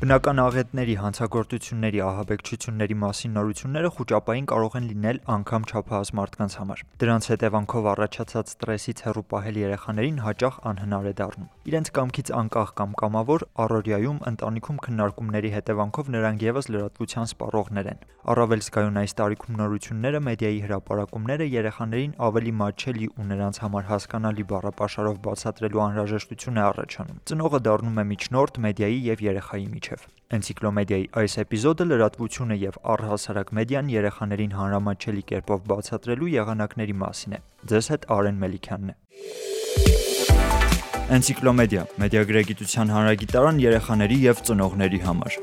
Բնական աղետների, հանցագործությունների, ահաբեկչությունների մասին նորությունները խոճապային կարող են լինել անգամ չափահաս մարդկանց համար։ Դրանց հետևանքով առաջացած ստրեսից հեռու պահել երեխաներին հաճախ անհնար է դառնում։ Իրենց կամքից անկախ կամ կամավոր առօրյայում ընտանիքում քննարկումների հետևանքով նրանք եւս լրատվության սպառողներ են։ Առավել զգայուն այս տարիքում նորությունները մեդիայի հրապարակումները երեխաներին ավելի մատչելի ու նրանց համար հասկանալի բառապաշարով բացատրելու անհրաժեշտություն է առաջանում։ Ծնողը դառնում է միջնորդ մեդիայի եւ երեխայի միջև։ Էնցիկլոմեդիայի այս էպիզոդը լրատվությունը եւ առհասարակ մեդիան երեխաներին հանրամատչելի կերպով բացատրելու եղանակների մասին է։ Ձեզ հետ Արեն Մելիքյանն է։ Էնցիկլոմեդիա՝ մեդիագրագիտության հանրագիտարան երեխաների եւ ծնողների համար։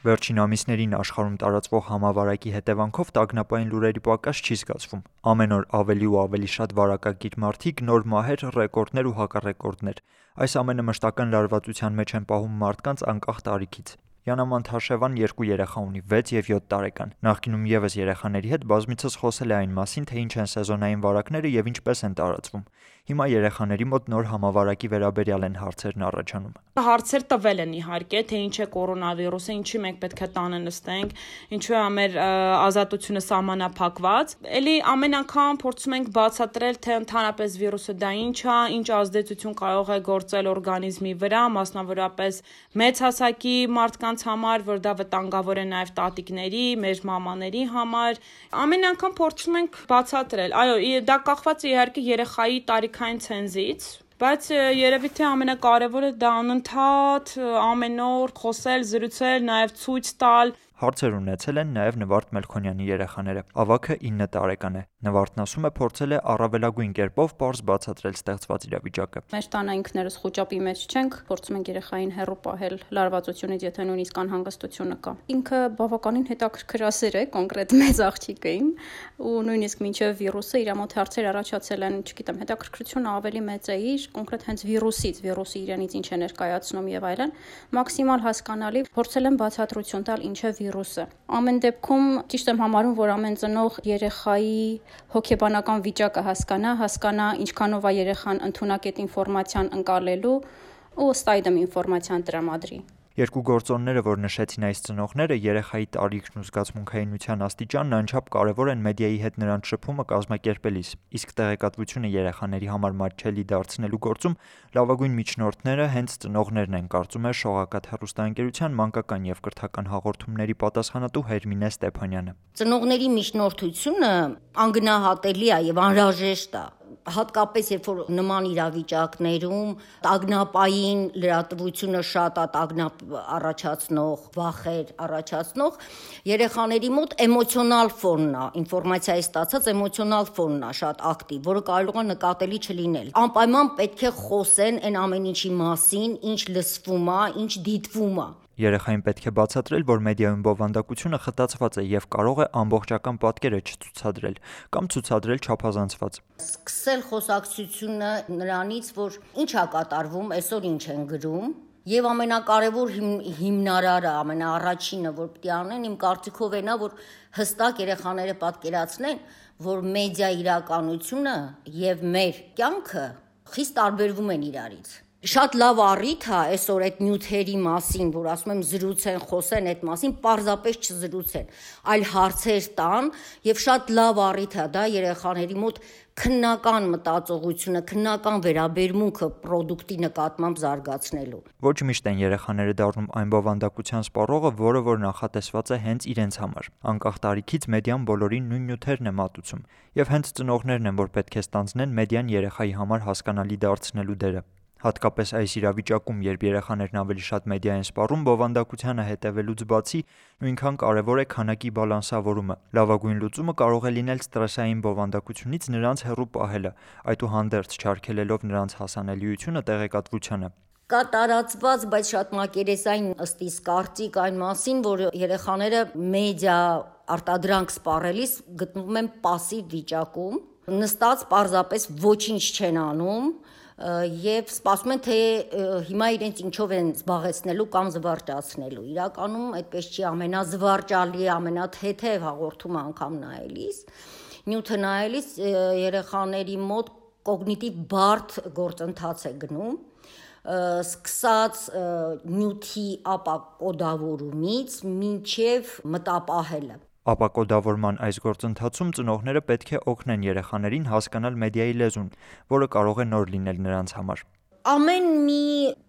Վերջին ամիսներին աշխարհում տարածվող համավարակի հետևանքով տագնապային լուրերի պակաս չի զգացվում։ Ամեն օր ավելի ու ավելի շատ վարակագիր մարդիկ, նոր մահեր, ռեկորդներ ու հակառեկորդներ։ Այս ամենը մշտական լարվածության մեջ են պահում մարդկանց անկախ տարիքից։ Յանա Մանթաշևան երկու երեխա ունի՝ 6 եւ 7 տարեկան։ Նախկինում եւս երեխաների հետ բազմիցս խոսել է այն մասին, թե ինչ են սեզոնային վարակները եւ ինչպես են տարածվում։ Հիմա երեխաների մոտ նոր համավարակի վերաբերյալ են հարցերն առաջանում։ Հարցեր տվել են իհարկե, թե ինչ է կորոնավիրուսը, ինչի մենք պետք է տանը նստենք, ինչու է մեր ազատությունը սահմանափակված։ Էլի ամեն անգամ փորձում ենք բացատրել, թե ընդհանրապես վիրուսը դա ինչ է, ինչ ազդեցություն կարող է գործել օրգանիզմի վրա, մասնավորապես մեծ հասակի մարդկանց համար, որ դա վտանգավոր է նաև տատիկների, մեր մամաների համար։ Ամեն անգամ փորձում ենք բացատրել։ Այո, դա կախված է իհարկե երեխայի տարիքային ցենզից, բայց երևի թե ամենակարևորը դա անընդհատ ամեն օր խոսել, զրուցել, նաև ցույց տալ Հարցեր ունեցել են նաև Նվարդ Մելքոնյանի երեխաները։ Ավագը 9 տարեկան է։ Նվարդն ասում է փորձել է առավելագույն կերպով པարզ բացատրել ստեղծված իրավիճակը։ Մեր տանը ինքներս խոճապի մեջ չենք, փորձում ենք երեխային հեռու պահել լարվածությունից, եթե նույնիսկ անհանգստությունը կա։ Ինքը բավականին հետաքրքրասեր է, կոնկրետ մեծ աղջիկը իմ, ու նույնիսկ մինչև վիրուսը իր մոտ հարցեր առաջացել են, չգիտեմ, հետաքրքրությունը ավելի մեծ է իր կոնկրետ հենց վիրուսից, վիրուսը իրենից ինչ է ներկայացնում եւ այլն, մաքսիմալ հասկանալի փորձել եմ բացատրություն տալ ինչ է վիրուսը։ Ամեն դեպքում ճիշտ եմ համարում, որ ամեն ծնող երեխայի հոգեբանական վիճակը հասկանա, հասկանա ինչքանով է երեխան ընդունակ այդ ինֆորմացիան ընկալելու ու ըստ այդմ ինֆորմացիան տրամադրի։ Երկու գործոնները, որ նշեցին այս ծնողները, երեխայի տարիքն ու զգացմունքայինության աստիճանն անչափ կարևոր են մեդիայի հետ նրանց շփումը կազմակերպելիս։ Իսկ տեղեկատվությունը երեխաների համար մատչելի դարձնելու գործում լավագույն միջնորդները հենց ծնողներն են, կարծում է Շողակաթ հեռուստաընկերության մանկական եւ կրթական հաղորդումների պատասխանատու Հերմինե Ստեփանյանը։ Ծնողների միջնորդությունը անգնահատելի է եւ անհրաժեշտ է հատկապես երբ որ նման իրավիճակներում տագնապային լրատվությունը շատ է տագնապ առաջացնող, վախեր առաջացնող, երեխաների մոտ էմոցիոնալ ֆոնն է, ինֆորմացիայի ստացած էմոցիոնալ ֆոնն է շատ ակտիվ, որը կարող է նկատելի չլինել։ Անպայման պետք է խոսեն այն ամեն ինչի մասին, ինչ լսվում է, ինչ դիտվում է։ Երեխային պետք է բացատրել, որ մեդիայում բովանդակությունը խտացված է եւ կարող է ամբողջական պատկերը չցուցադրել կամ ցուցադրել չափազանցված։ Սկսել խոսակցությունը նրանից, որ ինչ է կատարվում, այսօր ինչ են գրում, Եվ ամենակարևոր հիմ, հիմնարարը, ամենաառաջինը, որ պետք է անեն, իմ կարծիքով էնա, որ հստակ երեխաները պատկերացնեն, որ մեդիա իրականությունը եւ մեր կյանքը խիստ տարբերվում են իրարից շատ լավ առիթ է այսօր այդ նյութերի մասին, որ ասում եմ զրուցեն, խոսեն այդ մասին, պարզապես չզրուցեն, այլ հարցեր տան եւ շատ լավ առիթ է դա երեխաների մոտ քննական մտածողությունը, քննական վերաբերմունքը ապրանքի նկատմամբ զարգացնելու։ Ոչ միշտ են երեխաները դառնում այն բովանդակության սպառողը, որը որ նախատեսված է հենց իրենց համար։ Անկախ տարիքից մեդիան բոլորին նույն նյութերն է մատուցում, եւ հենց ծնողներն են, որ պետք է ստանձնեն մեդիան երեխայի համար հասկանալի դարձնելու դերը։ Հատկապես այս իրավիճակում, երբ երեխաներն ավելի շատ մեդիա են սպառում, բովանդակությանը հետևելուց բացի նույնքան կարևոր է քանակի բալանսավորումը։ Լավագույն լուծումը կարող է լինել ստրեսային բովանդակությունից նրանց հեռու պահելը, այդուհանդերձ չարգելելով նրանց հասանելիությունը տեղեկատվությանը կա տարածված, բայց շատ մակերեսային ըստ իս կարծիք այն մասին, որ երեխաները մեդիա արտադրանք սպառելիս գտնվում են пассив վիճակում, նստած պարզապես ոչինչ չեն անում, եւ սպասում են թե հիմա իրենց ինչով են զբաղեցնելու կամ զվարճացնելու։ Իրականում այդպես չի ամենազվարճալի, ամենաթեթև հաղորդումը անգամ նայելիս։ Նյութը նայելիս երեխաների մոտ կոգնիտիվ բարդ գործընթաց է գնում սկսած նյութի ապակոդավորումից մինչև մտապահելը Ապակոդավորման այս գործընթացում ծնողները պետք է օգնեն երեխաներին հասկանալ մեդիայի լեզուն, որը կարող է նոր լինել նրանց համար ամեն մի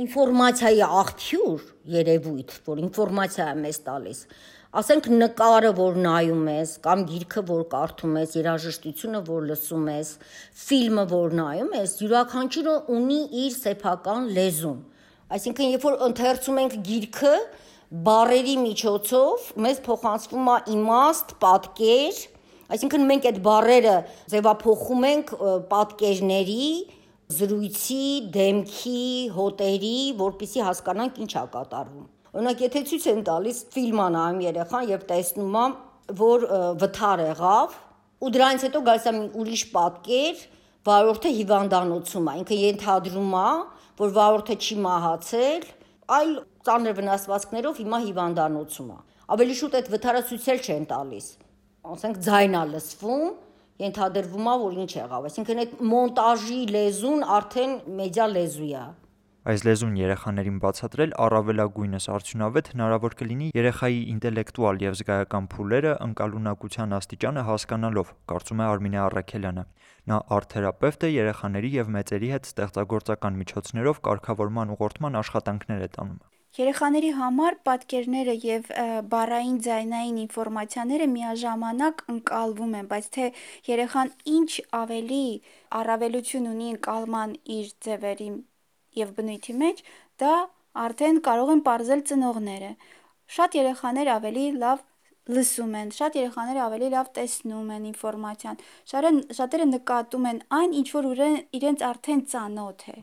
ինֆորմացիայի աղբյուր երևույթ, որ ինֆորմացիա է մեզ տալիս, ասենք նկարը, որ նայում ես, կամ գիրքը, որ կարդում ես, երաժշտությունը, որ լսում ես, ֆիլմը, որ նայում ես, յուրաքանչյուրը ունի իր սեփական լեզուն։ Այսինքն, երբ որ ընթերցում ենք գիրքը, բարերի միջոցով մեզ փոխանցվում է իմաստ, պատկեր, այսինքն մենք այդ բարերը ձևափոխում ենք պատկերների, զրույցի, դեմքի, հոտերի, որpիսի հասկանանք ինչ է կատարվում։ Օրինակ, եթե ցույց են տալիս ֆիլմա նայում երեխան եւ տեսնում է, որ վթար եղավ, ու դրանից հետո գալիս է մի ուրիշ պատկեր, վարորդը հիվանդանոցում է, ինքը ենթադրում է, որ վարորդը չի մահացել, այլ ծանր վնասվածքներով հիմա հիվանդանոցում է։ Ավելի շուտ այդ վթարը ցույցել չեն տալիս։ Ասենք ձայնա լսվում, ենթադրվում է, որ ինչ եղավ։ Այսինքն այդ մոնտաժի լեզուն արդեն մեդիա լեզու է։ Այս լեզուն երեխաներին բացատրել առավելագույնս արդյունավետ հնարավոր կլինի երեխայի ինտելեկտուալ եւ զգայական փուլերը ընկալունակության աստիճանը հասկանալով, կարծում է Արմինե Առաքելյանը։ Նա արտ-թերապևտ է երեխաների եւ մեծերի հետ ստեղծագործական միջոցներով կարգավորման ուղղորդման աշխատանքներ է տանում։ Երեխաների համար պատկերները եւ բառային ձայնային ինֆորմացիաները միաժամանակ ընկալվում են, բայց թե երեխան ինչ ավելի առավելություն ունի ընկալման իր ձևերի եւ բնույթի մեջ, դա արդեն կարող են ողրել ծնողները։ Շատ երեխաներ ավելի լավ լսում են, շատ երեխաներ ավելի լավ տեսնում են ինֆորմացիան։ Շարը շատերը նկատում են այն, ինչ որ իրենց արդեն ծանոթ է։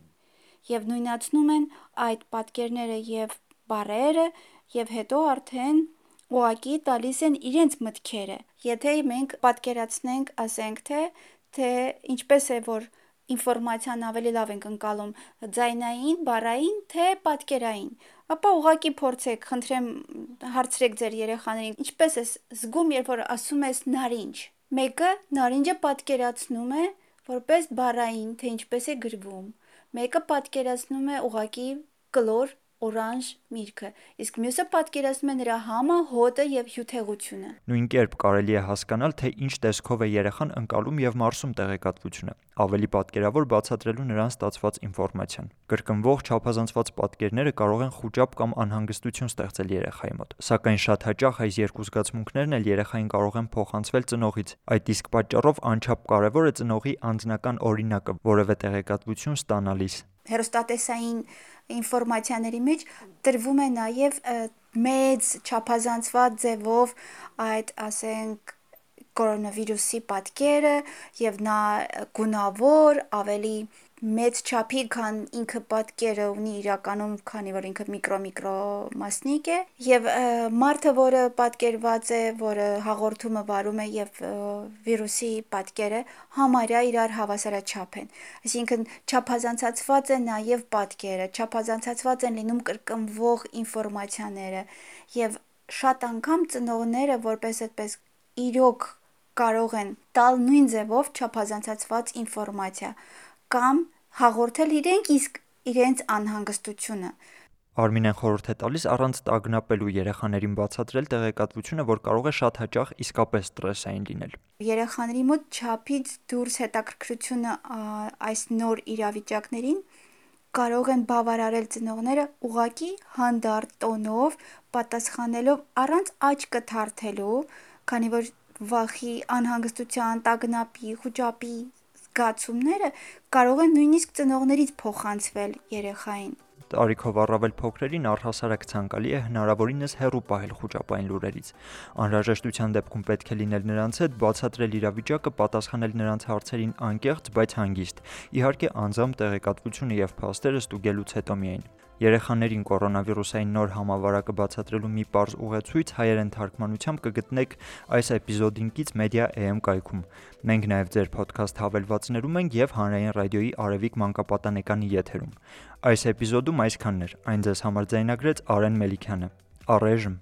Եվ նույնացնում են այդ պատկերները եւ բարերը եւ հետո արդեն ուղակի տալիս են իրենց մտքերը։ Եթե մենք պատկերացնենք, ասենք թե թե ինչպես է որ ինֆորմացիան ավելի լավ ենք ընկալում ձայնային, բառային, թե պատկերային։ Ապա ուղակի փորձեք, խնդրեմ հարցրեք ձեր երեխաներին, ինչպես է զգում, երբ որ ասում ես նարինջ։ Մեկը նարինջը պատկերացնում է որպես բառային, թե ինչպես է գրվում։ Մեկը պատկերացնում է ուղակի կլոր օրանժ միրգը, իսկ մյուսը պատկերացնում է նրա համը, հոտը եւ հյութեղությունը։ Նույն կերպ կարելի է հասկանալ, թե ինչ տեսքով է երեխան ընկալում եւ մարսում տեղեկատվությունը, ավելի պատկերավոր բացատրելու նրան ստացված ինֆորմացիան։ Կրկնվող չափազանցված պատկերները կարող են խոճապ կամ անհանգստություն ստեղծել երեխայի մոտ, սակայն շատ հաճախ այս երկու զգացմունքներն էլ երեխային կարող են փոխանցվել ծնողից։ Այդ իսկ պատճառով անչափ կարևոր է ծնողի անձնական օրինակը որևէ տեղեկատվություն ստանալիս հերոստատեսային ինֆորմացիաների մեջ տրվում է նաև մեծ չափազանցված ձևով այդ ասենք կորոնավիրուսի պատկերը եւ նա գունավոր ավելի մեծ չափի, քան ինքը պատկերը ունի իրականում, քանի որ ինքը միկրո-միկրո մասնիկ է, եւ մարդը, որը պատկերված է, որը հաղորդումը վարում է եւ վիրուսի պատկերը համարյա իրար հավասարաչափ են։ Այսինքն չափազանցացված է նաեւ պատկերը, չափազանցացված են լինում կրկնվող ինֆորմացիաները եւ շատ անգամ ծնողները որպես այդպես իրոք կարող են տալ նույն ձևով չափազանցացված ինֆորմացիա կամ հաղորդել իրենք իսկ իրենց անհանգստությունը։ Արմինեն խորհուրդ է տալիս առանց տագնապելու երեխաներին բացատրել տեղեկատվությունը, որ կարող է շատ հաճախ իսկապես ստրեսային լինել։ Երեխաների մոտ չափից դուրս հետաքրքրությունը այս նոր իրավիճակներին կարող են բավարարել ծնողները ուղակի հանդարտ տոնով, պատասխանելով առանց աչքը թարթելու, քանի որ վախի, անհանգստության, տագնապի, խոճապի զգացումները կարող են նույնիսկ ծնողներից փոխանցվել երեխային։ Տարիքով առավել փոքրերին առհասարակ ցանկալի է հնարավորինս հեռու պահել խոճապային լուրերից։ Անհրաժեշտության դեպքում պետք է լինել նրանց հետ, բացատրել իրավիճակը, պատասխանել նրանց հարցերին անկեղծ, բայց հանգիստ։ Իհարկե, անձամբ տեղեկատվությունը եւ փաստերը ստուգելուց հետո միայն։ Երեխաներին կորոնավիրուսային նոր համավարակը բացատրելու մի պարզ ուղեցույց հայերեն թարգմանությամբ կգտնեք այս էպիզոդինքից Media.am կայքում։ Մենք նաև ձեր ոդքասթ հավելվածներում ենք եւ Հանրային ռադիոյի Արևիկ մանկապատանեկանի եթերում։ Այս էպիզոդում այսքանն էր։ Այն ձեզ համար ձայնագրեց Արեն Մելիքյանը։ Առայժմ